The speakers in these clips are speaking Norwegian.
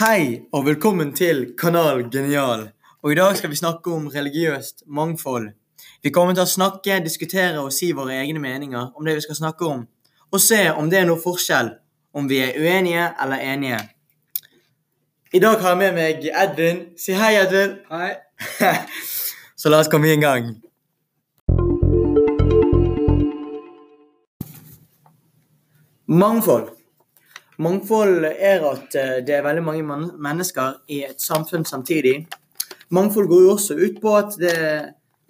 Hei og velkommen til Kanal Genial. Og I dag skal vi snakke om religiøst mangfold. Vi kommer til å snakke, diskutere og si våre egne meninger om det vi skal snakke om. Og se om det er noe forskjell, om vi er uenige eller enige. I dag har jeg med meg Edvin. Si hei, Edvin. Hei. Så la oss komme i gang. Mangfold. Mangfold er at eh, det er veldig mange mennesker i et samfunn samtidig. Mangfold går jo også ut på at det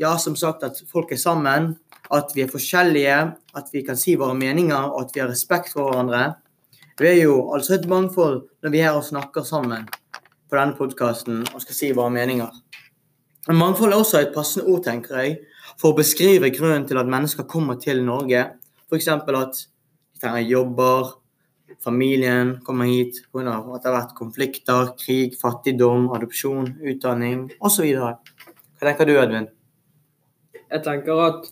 ja, som sagt, at folk er sammen, at vi er forskjellige, at vi kan si våre meninger, og at vi har respekt for hverandre. Vi er jo altså et mangfold når vi er og snakker sammen på denne podkasten og skal si våre meninger. Men Mangfold er også et passende ord, tenker jeg, for å beskrive grunnen til at mennesker kommer til Norge. F.eks. at de trenger jobber, familien kommer hit pga. at det har vært konflikter, krig, fattigdom, adopsjon, utdanning osv. Hva tenker du, Edvin? Jeg tenker at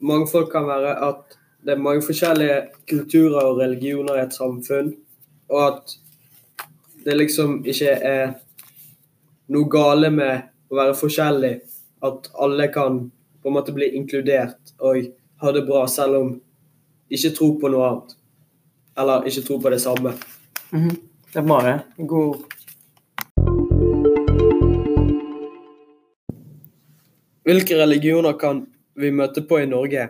mangfold kan være at det er mange forskjellige kulturer og religioner i et samfunn, og at det liksom ikke er noe gale med å være forskjellig. At alle kan på en måte bli inkludert og ha det bra selv om de ikke tror på noe annet. Eller ikke tro på det samme. Det er bra, det. God Hvilke religioner kan vi møte på i Norge?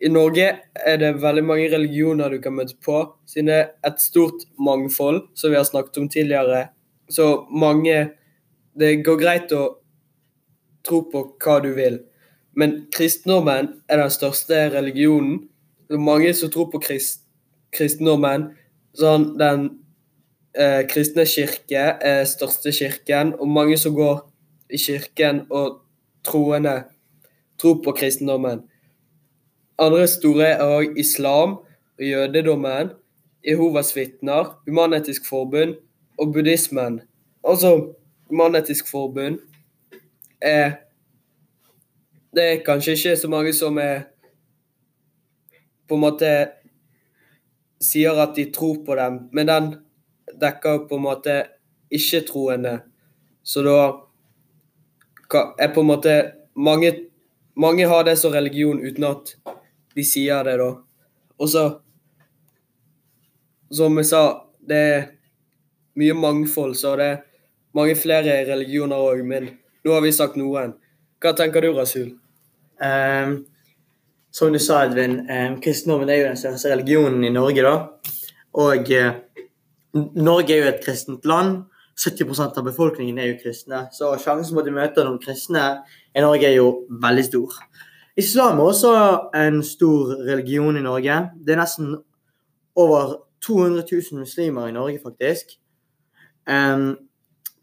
I Norge er det veldig mange religioner du kan møte på, siden det er et stort mangfold, som vi har snakket om tidligere. Så mange Det går greit å tro på hva du vil. Men kristendommen er den største religionen. Det er mange som tror på krist, kristendommen. Sånn, den eh, kristne kirke er største kirken, og mange som går i kirken og troende tror på kristendommen. Andre store er òg islam og jødedommen, Jehovas vitner, Human-Etisk Forbund og buddhismen. Altså, Human-Etisk Forbund er Det er kanskje ikke så mange som er på en måte sier at de tror på dem, men den dekker jo på en måte ikke-troende. Så da er på en måte mange, mange har det som religion uten at de sier det, da. Og så Som jeg sa, det er mye mangfold, så det er mange flere religioner òg, men nå har vi sagt noen. Hva tenker du, Rasul? Ehm, som du sa, Edvin, eh, kristendommen er jo den største religionen i Norge. da. Og eh, Norge er jo et kristent land. 70% av befolkningen er jo kristne. Så sjansen for du møter noen kristne i Norge er jo veldig stor. Islam er også en stor religion i Norge. Det er nesten over 200 000 muslimer i Norge, faktisk. Um,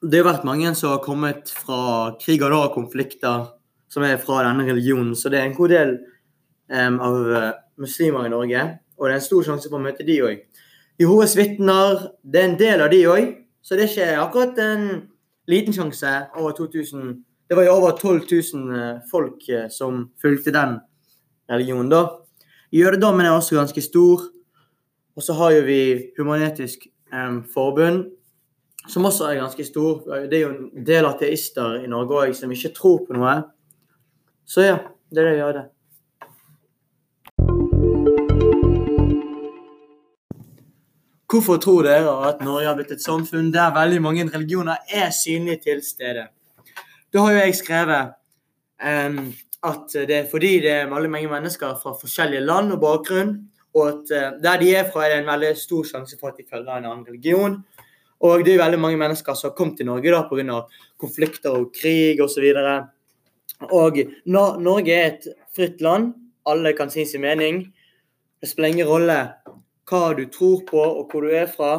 det har vært mange som har kommet fra kriger og konflikter som er fra denne religionen. Så det er en god del em, av eh, muslimer i Norge, og det er en stor sjanse for å møte de òg. Jehovas vitner, det er en del av de òg, så det er ikke akkurat en liten sjanse. Over 2000 Det var jo over 12 000 eh, folk eh, som fulgte den religionen, da. Jødedommen er også ganske stor. Og så har jo vi Humanetisk um, Forbund, som også er ganske stor. Det er jo en del ateister i Norge òg som ikke tror på noe. Så ja, det er det vi hadde. Hvorfor tror dere at Norge har blitt et samfunn der veldig mange religioner er synlige til stede? Da har jo jeg skrevet um, at det er fordi det er veldig mange mennesker fra forskjellige land og bakgrunn, og at uh, der de er fra, er det en veldig stor sjanse for at de følger en annen religion. Og det er veldig mange mennesker som har kommet til Norge da pga. konflikter og krig osv. Og når Norge er et fritt land, alle kan si sin mening. Det spiller ingen rolle hva du tror på og hvor du er fra.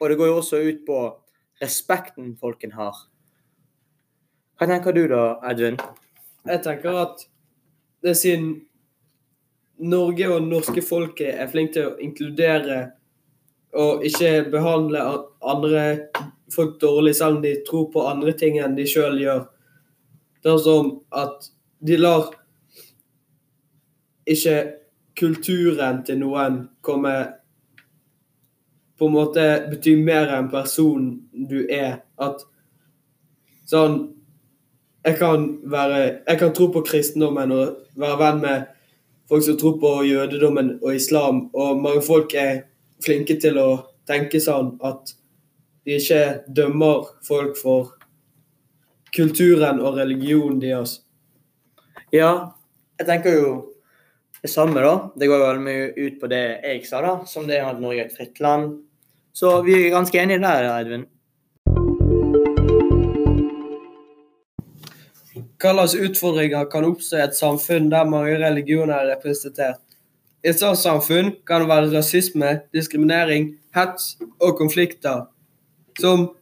Og det går jo også ut på respekten folken har. Hva tenker du da, Edvin? Jeg tenker at det siden Norge og norske folket er flinke til å inkludere og ikke behandle andre folk dårlig, selv om de tror på andre ting enn de sjøl gjør. Det er som at de lar ikke kulturen til noen komme på en måte betyr mer enn personen du er. At sånn Jeg kan være Jeg kan tro på kristendommen og være venn med folk som tror på jødedommen og islam, og mange folk er flinke til å tenke sånn at de ikke dømmer folk for kulturen og religionen deres. Ja, jeg tenker jo det samme, da. Det går jo veldig mye ut på det jeg sa, da, som det er at Norge er et fritt land. Så vi er ganske enige der, Edvin. Hva slags utfordringer kan oppstå i et samfunn der mange religioner er representert? I et sånt samfunn kan det være rasisme, diskriminering, hets og konflikter. Som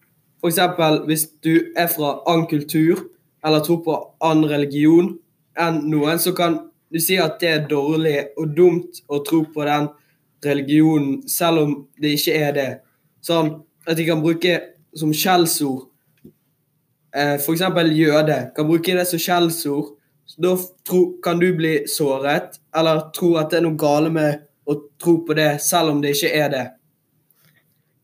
f.eks. hvis du er fra annen kultur eller tror på annen religion enn noen, så kan du si at det er dårlig og dumt å tro på den religionen, selv om det ikke er det. Sånn at de kan bruke som skjellsord eh, f.eks. jøde kan bruke det som skjellsord. Da tro, kan du bli såret, eller tro at det er noe gale med å tro på det, selv om det ikke er det.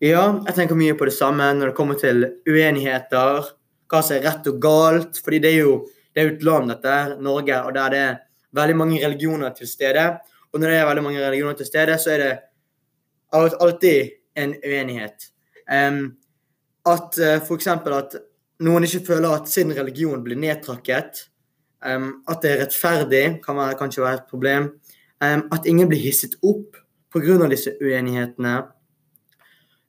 Ja, jeg tenker mye på det samme når det kommer til uenigheter, hva som er rett og galt. fordi det er jo det er et land, dette Norge, og der det er veldig mange religioner til stede. Og når det er veldig mange religioner til stede, så er det alltid en uenighet. Um, at uh, f.eks. at noen ikke føler at sin religion blir nedtrakket. Um, at det er rettferdig, kan være, kanskje være et problem. Um, at ingen blir hisset opp pga. disse uenighetene.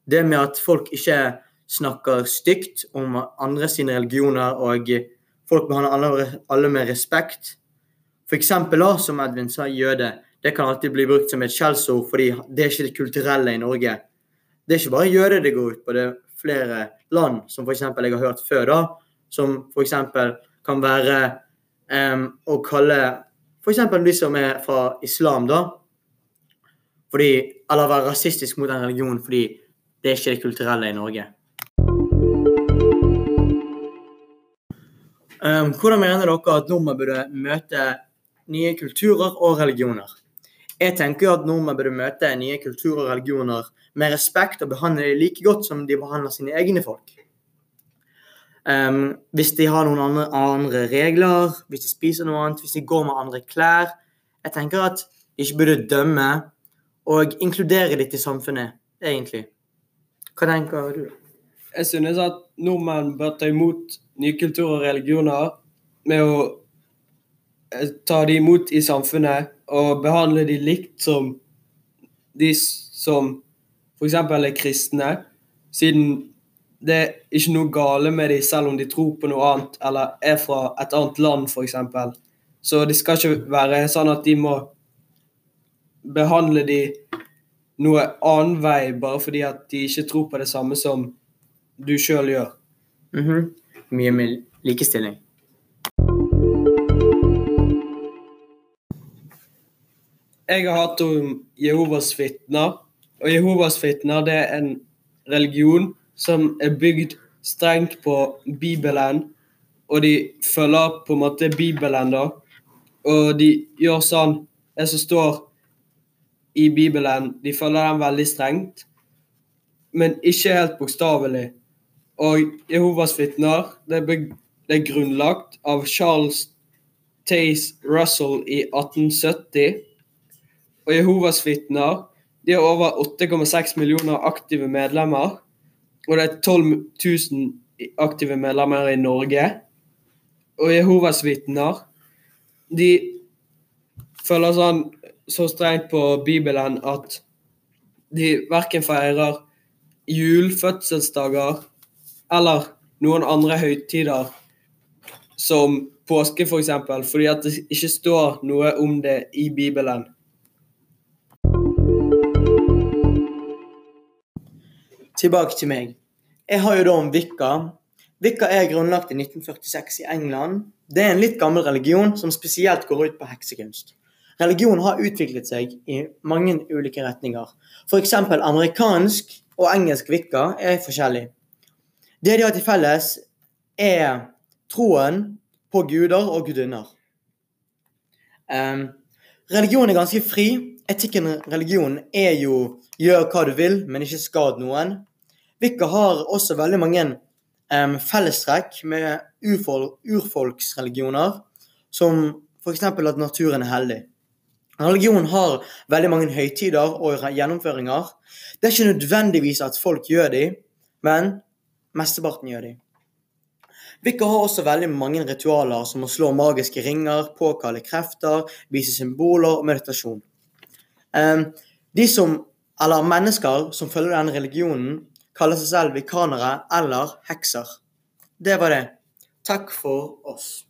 Det med at folk ikke snakker stygt om andre sine religioner, og folk behandler alle, med respekt. F.eks. som Edvin sa, jøde. Det kan alltid bli brukt som et skjellsord, fordi det er ikke det kulturelle i Norge. Det er ikke bare jøder det går ut på. det er flere land, som f.eks. jeg har hørt før, da, som f.eks. kan være um, å kalle f.eks. de som er fra islam, da, fordi, eller være rasistisk mot en religion fordi det er ikke det kulturelle i Norge. Um, hvordan mener dere at nordmenn burde møte nye kulturer og religioner? Jeg tenker jo at nordmenn burde møte nye kulturer og religioner med respekt og behandle dem like godt som de behandler sine egne folk. Um, hvis de har noen andre, andre, regler, hvis de spiser noe annet, hvis de går med andre klær Jeg tenker at de ikke burde dømme og inkludere dem til samfunnet, egentlig. Hva tenker du? Jeg synes at nordmenn bør ta imot nye kulturer og religioner med å ta dem imot i samfunnet og behandle dem likt som de som f.eks. er kristne, siden det er ikke noe gale med dem selv om de tror på noe annet eller er fra et annet land, f.eks. Så det skal ikke være sånn at de må behandle de noe annen vei bare fordi at de ikke tror på det samme som du sjøl gjør. Mm -hmm. Mye med likestilling. Jeg har hatt om Jehovas vitner og Jehovas vitner det er en religion som er bygd strengt på Bibelen, og de følger på en måte Bibelen, da. Og de gjør sånn Det som står i Bibelen, de følger den veldig strengt, men ikke helt bokstavelig. Og Jehovas vitner det det er grunnlagt av Charles Tace Russell i 1870. Og Jehovas vitner de har over 8,6 millioner aktive medlemmer. Og det er 12 000 aktive medlemmer i Norge. Og Jehovas vitner de følger sånn så strengt på Bibelen at de verken feirer jul, fødselsdager eller noen andre høytider som påske, f.eks., for fordi at det ikke står noe om det i Bibelen. Tilbake til meg. Jeg har jo da om Vikka. Vikka er grunnlagt i 1946 i England. Det er en litt gammel religion som spesielt går ut på heksekunst. Religion har utviklet seg i mange ulike retninger. F.eks. amerikansk og engelsk vikka er forskjellig. Det de har til felles, er troen på guder og gudinner. Um, religion er ganske fri, etikken i er jo gjør hva du vil, men ikke skad noen. Wicca har også veldig mange um, fellestrekk med urfol urfolksreligioner, som f.eks. at naturen er hellig. Religion har veldig mange høytider og gjennomføringer. Det er ikke nødvendigvis at folk gjør de, men mesteparten gjør de. Wicca har også veldig mange ritualer, som å slå magiske ringer, påkalle krefter, vise symboler og meditasjon. De som, eller Mennesker som følger denne religionen, kaller seg selv vikanere eller hekser. Det var det. Takk for oss.